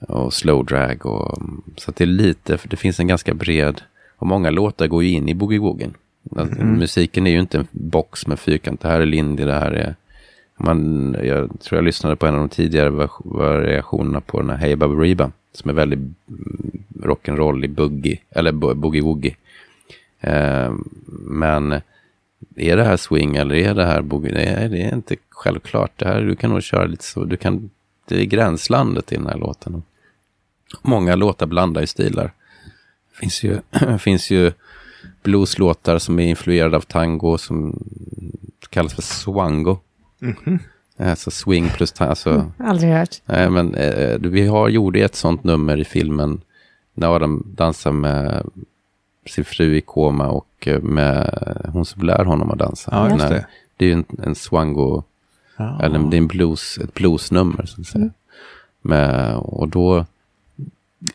och slow drag. Och, så det är lite, för det finns en ganska bred, och många låtar går ju in i boogie-woogien. Mm. Musiken är ju inte en box med fyrkant. Det här är Lindy, det här är... Man, jag tror jag lyssnade på en av de tidigare variationerna på den här Hey Baba Reba. Som är väldigt mm, rock'n'roll i boogie, eller boogie-woogie. Eh, men är det här swing eller är det här boogie? Nej, det är inte självklart. Det här, du kan nog köra lite så. Du kan, det är gränslandet i den här låten. Många låtar blandar ju stilar. finns ju, (clears throat) finns ju blueslåtar som är influerade av tango som kallas för swango. Mhm. Alltså swing plus tango. Alltså, Aldrig hört. Nej, men eh, vi har gjorde ett sånt nummer i filmen när Adam dansar med sin fru i koma och eh, med hon som lär honom att dansa. Ja, just När- det. det är ju en, en swango, Ja. eller det är en blues, ett bluesnummer. Så att säga. Med, och då,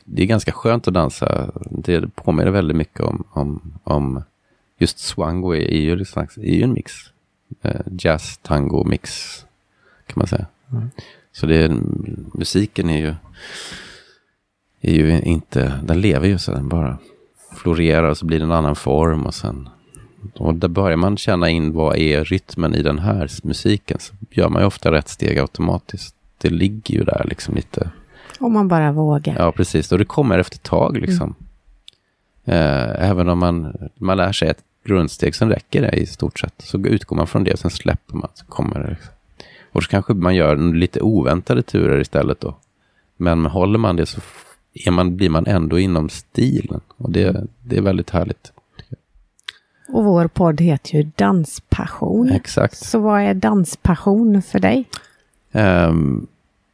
det är ganska skönt att dansa. Det påminner väldigt mycket om, om, om just swango är, ju, är ju en mix. Eh, jazz, tango, mix kan man säga. Så det är, musiken är ju, är ju inte, den lever ju så den bara florerar och så blir det en annan form och sen och där börjar man känna in vad är rytmen i den här musiken så gör man ju ofta rätt steg automatiskt. Det ligger ju där liksom lite. Om man bara vågar. Ja, precis. Och det kommer efter ett tag liksom. Eh, även om man, man lär sig ett grundsteg, sen räcker det i stort sett. Så utgår man från det, sen släpper man, så kommer det. Liksom. Och så kanske man gör lite oväntade turer istället då. Men håller man det så är man, blir man ändå inom stilen. Och det, det är väldigt härligt. Och vår podd heter ju Danspassion. Exakt. Så vad är danspassion för dig? Ehm,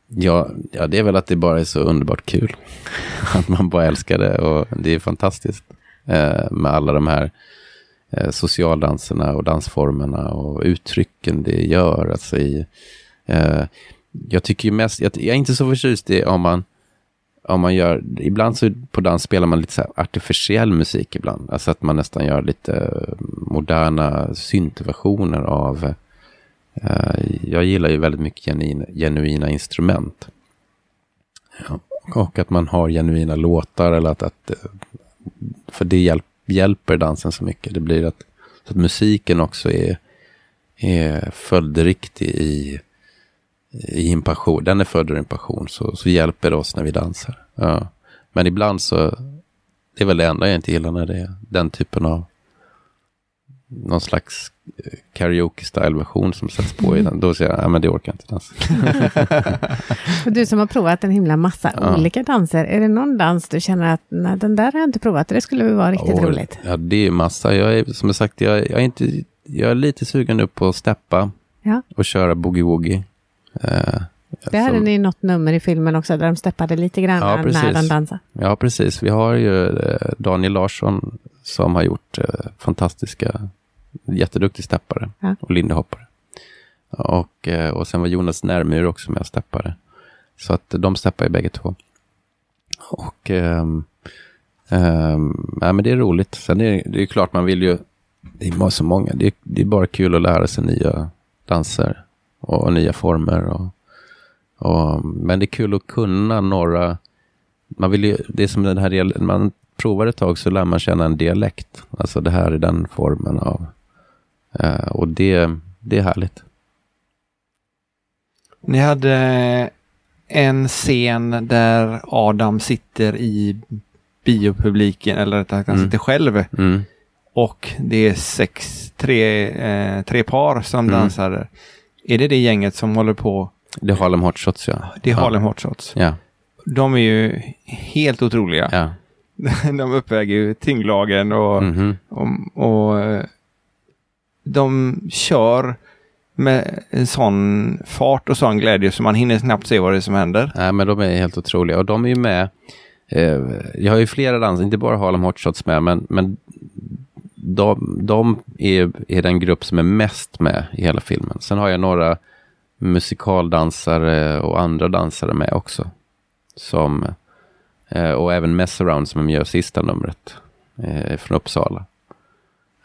ja, ja, det är väl att det bara är så underbart kul. (laughs) att man bara älskar det och det är fantastiskt. eh, med alla de här eh, socialdanserna och dansformerna och uttrycken det gör. Alltså i, eh, jag tycker ju mest, jag, jag är inte så förtjust i om man, om man gör, ibland så på dans spelar man lite så här artificiell musik ibland. Alltså att man nästan gör lite eh, moderna syntversioner av Eh, Jag gillar ju väldigt mycket genuina, genuina instrument. Ja, och att man har genuina låtar eller att, att eh, för det hjälp, hjälper dansen så mycket. Det blir att, så att musiken också är, är följdriktig i, i en passion. Den är född ur en passion, så, så hjälper det oss när vi dansar. Ja. Men ibland så, det är väl det enda jag inte gillar när det är den typen av någon slags eh, karaoke-style-version som sätts på i den. Då säger jag, nej men det orkar jag inte dansa. (laughs) Och du som har provat en himla massa Ja. olika danser. Är det någon dans du känner att nej, den där har jag inte provat. Det skulle vara riktigt Och- roligt. Ja, det är massa. Jag är, som jag sagt, jag, jag, är inte, jag är lite sugen nu på att steppa Ja. och köra boogie-woogie. Eh, Det hade som- ni något nummer i filmen också där de steppade lite grann Ja, när de dansade. Ja, precis. Vi har ju eh, Daniel Larsson som har gjort eh, fantastiska, jätteduktig steppare Ja. och lindyhoppare. Och, eh, och sen var Jonas Närmyr också med och steppare. Så att de steppar ju bägge två. Och ehm, ehm, ja, men det är roligt. Sen är det är ju klart man vill ju, det är så många, det är, det är bara kul att lära sig nya danser och, och nya former. Och, och, men det är kul att kunna några man vill ju, det är som den här, man provar ett tag så lär man känna en dialekt. Alltså det här är den formen av, och det, det är härligt. Ni hade en scen där Adam sitter i biopubliken, eller rättare sagt han Mm. sitter själv. Mm. Och det är sex, tre, eh, tre par som Mm. dansar. Är det det gänget som håller på? Det är Harlem Hot Shots, ja. Det är ja. Harlem Hot Shots. Ja, De är ju helt otroliga. ja. (laughs) De uppväger ju tyngdlagen och, Mhm. och, och eh, de kör med en sån fart och sån glädje så man hinner knappt se vad det är som händer. Nej, men de är helt otroliga. Och de är ju med, eh, jag har ju flera danser, inte bara Harlem Hotshots med, men, men de, de är, är den grupp som är mest med i hela filmen. Sen har jag några musikaldansare och andra dansare med också. Som, eh, och även Messaround som gör sista numret eh, från Uppsala.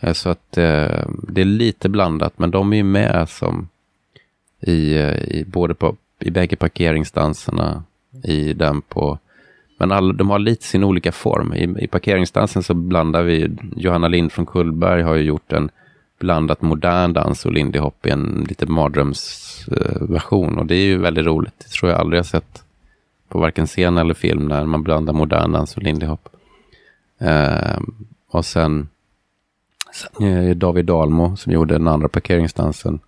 Eh, så att eh, det är lite blandat, men de är ju med som i, eh, i både på, i bägge parkeringsdanserna, i den på men all, de har lite sin olika form. I, I parkeringsdansen så blandar vi, Johanna Lind från Kullberg har ju gjort en blandat modern dans och lindy hop i en lite mardrömsversion. Eh, och det är ju väldigt roligt. Det tror jag aldrig jag sett på varken scen eller film när man blandar modern dans och lindy hop. Eh, och sen, sen eh, David Dalmo som gjorde den andra parkeringsdansen.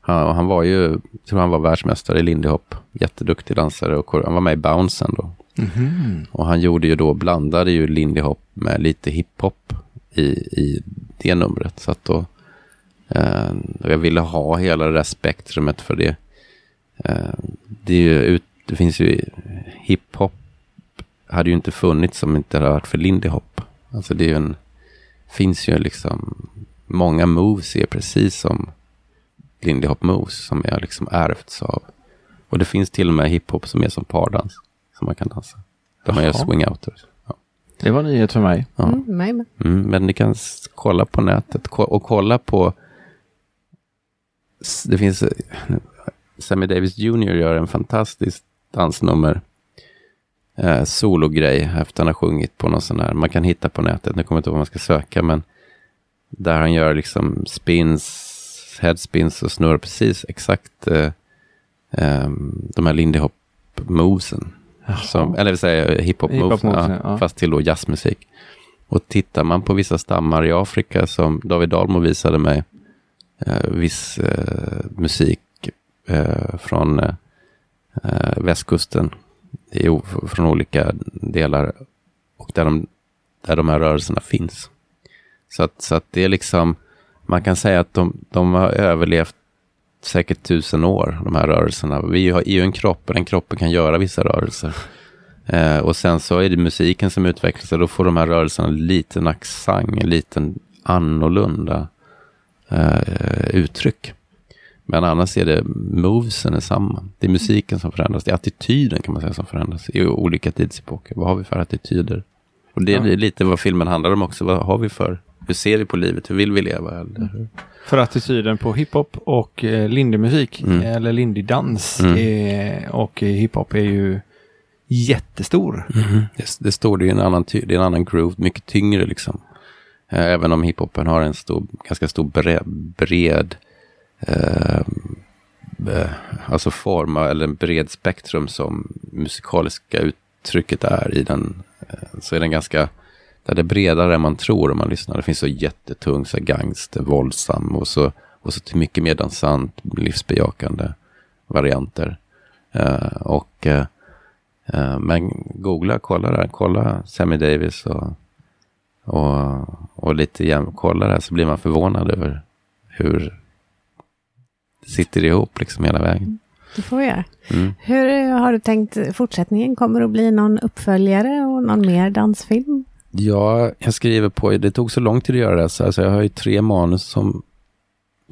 Han, han var ju, tror han var världsmästare i lindy hop. Jätteduktig dansare och han var med i Bouncen då. Mhm. Och han gjorde ju då, blandade ju Lindy Hop med lite hiphop i, i det numret. Så att då, eh, jag ville ha hela det där spektrumet för det. Eh, det, är ju det finns ju, hiphop hade ju inte funnits om det inte hade varit för Lindy Hop. Alltså det är ju en, finns ju liksom, många moves är precis som Lindy Hop moves som är liksom ärvts av. Och det finns till och med hiphop som är som pardans som man kan dansa. Där man gör swing-outers. Ja. Det var nyhet för mig. Ja. Mm. Mm, men ni kan kolla på nätet och kolla på... Det finns... eh, Sammy Davis Jr gör en fantastisk dansnummer. Eh, sologrej efter han har sjungit på någon sån här. Man kan hitta på nätet. Nu kommer jag inte ihåg vad man ska söka. Men där han gör liksom spins, headspins och snurrar precis exakt eh, eh, de här Lindy Hop movesen. Som, eller vill säga hiphop moves, Hiphop-movesen, ja, ja. fast till då jazzmusik. Och tittar man på vissa stammar i Afrika som David Dalmo visade mig, eh, viss eh, musik eh, från eh, västkusten, det är från olika delar och där de, där de här rörelserna finns. Så att, så att det är liksom, man kan säga att de, de har överlevt säkert tusen år, de här rörelserna. Vi har är ju en kropp och den kroppen kan göra vissa rörelser. Eh, och sen så är det musiken som utvecklas och då får de här rörelserna en liten accent, en liten annorlunda eh, uttryck. Men annars är det movesen är samma. Det är musiken som förändras. Det är attityden kan man säga som förändras i olika tidsepoker. Vad har vi för attityder? Och det är Ja. lite vad filmen handlar om också. Vad har vi för? Hur ser vi på livet? Hur vill vi leva? Eller? För attityden på hiphop och eh, lindymusik Mm. eller lindydans Mm. är- och eh, hiphop är ju jättestor. Det, det står det i en annan, det är en annan groove, mycket tyngre liksom. Eh, Även om hiphopen har en stor, ganska stor bred, bred Eh, eh, alltså forma eller en bred spektrum som musikaliska uttrycket är i den. eh, Så är den ganska, där det är bredare än man tror om man lyssnar. Det finns så jättetung, så gangster, våldsam och så, och så till mycket mer dansant, livsbejakande varianter. Eh, och eh, Eh, Men googla, kolla där, kolla Sammy Davis och, och, och lite jämn, kolla där så blir man förvånad över hur sitter ihop liksom hela vägen. Det får vi göra. Mm. Hur eh, har du tänkt fortsättningen? Kommer det att bli någon uppföljare och någon mer dansfilm? Ja, jag skriver på, det tog så lång tid att göra det, så alltså jag har ju tre manus som,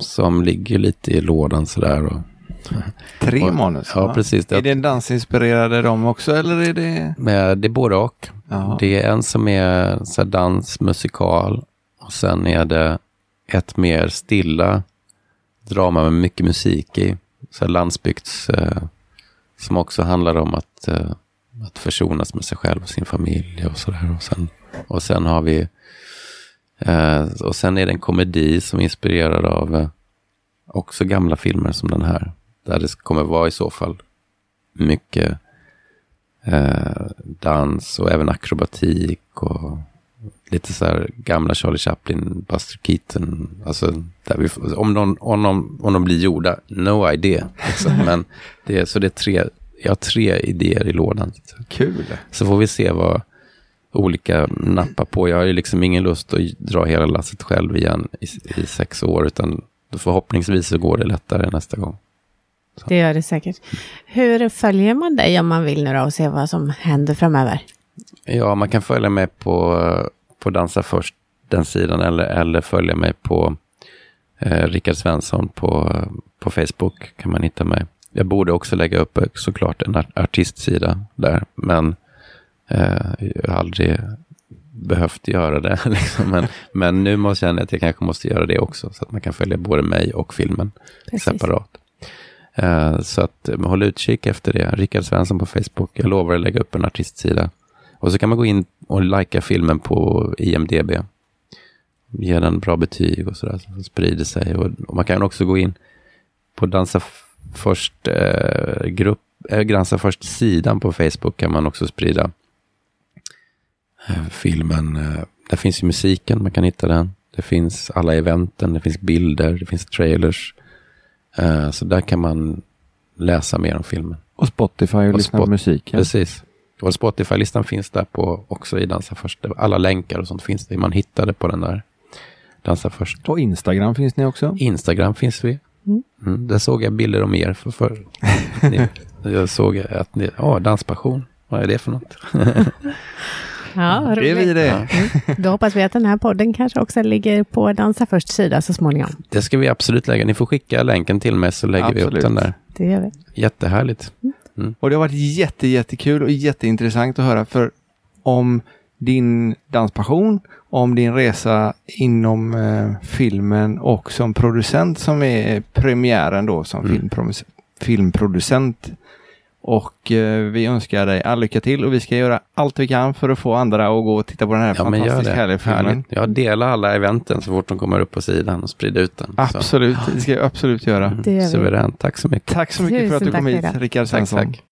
som ligger lite i lådan sådär. Och, Tre Och- manus. ja, va? precis. Är det dansinspirerade de också eller är det? men det är både och. Ja. Det är en som är så här dans, musikal och sen är det ett mer stilla drama med mycket musik i. Så här landsbygds, eh, som också handlar om att, eh, att försonas med sig själv och sin familj och sådär. Och sen, och sen har vi, eh, och sen är det en komedi som är inspirerad av eh, också gamla filmer som den här. Där det kommer vara i så fall mycket eh, dans och även akrobatik och lite så här gamla Charlie Chaplin, Buster Keaton. Alltså, vi, om, de, om, de, om de blir gjorda, no idea. Liksom. (laughs) Men det, är- så det är tre, jag har tre idéer i lådan. Kul. Så får vi se vad olika nappar på. Jag har ju liksom ingen lust att dra hela lasset själv igen i, i sex år, utan förhoppningsvis så går det lättare nästa gång. Det gör det säkert. Hur följer man dig om man vill nu då och se vad som händer framöver? Ja, man kan följa mig på, på Dansa först, den sidan, eller, eller följa mig på eh, Rickard Svensson på, på Facebook, kan man hitta mig. Jag borde också lägga upp eh, såklart en art- artistsida där, men eh, jag har aldrig behövt göra det. (laughs) Liksom. Men, men nu måste jag känna att jag kanske måste göra det också, så att man kan följa både mig och filmen Precis. separat. Eh, så att håll utkik efter det. Rickard Svensson på Facebook. Jag lovar att lägga upp en artistsida. Och så kan man gå in och likea filmen på IMDB. Ge den bra betyg och sådär, så det sprider sig. Och, och man kan också gå in på Dansa först eh, grupp, eh, Dansa först sidan på Facebook kan man också sprida eh, filmen. Eh, där finns ju musiken, man kan hitta den. Det finns alla eventen, det finns bilder, det finns trailers. Eh, så där kan man läsa mer om filmen. Och Spotify och, Och lyssna på Spot- musik. Ja. Precis. Och Spotify-listan finns där på också i Dansa först. Alla länkar och sånt finns det. Man hittade på den där Dansa först. Och Instagram finns ni också? Instagram finns vi. Mm. Mm, där såg jag bilder om er för förr. (laughs) jag såg att ni, ja, danspassion. Vad är det för något? (laughs) Ja, Det är vi roligt. det. Då hoppas vi att den här podden kanske också ligger på Dansa först sida så småningom. Det ska vi absolut lägga. Ni får skicka länken till mig så lägger vi upp Absolut. den där. Det gör vi. Jättehärligt. Och det har varit jätte, jättekul och jätteintressant att höra för om din danspassion, om din resa inom eh, filmen och som producent som är premiären då som Mm. filmpro- filmproducent. Och eh, vi önskar dig all lycka till och vi ska göra allt vi kan för att få andra att gå och titta på den här Ja, det. härliga filmen. Jag delar alla eventen så fort de kommer upp på sidan och sprider ut den. Så. Absolut, det ska jag absolut göra. Mm, Det gör vi. Suveränt. Tack så mycket. Tack så mycket för att du Tusen kom tack hit. Rickard Tack, Svensson. tack.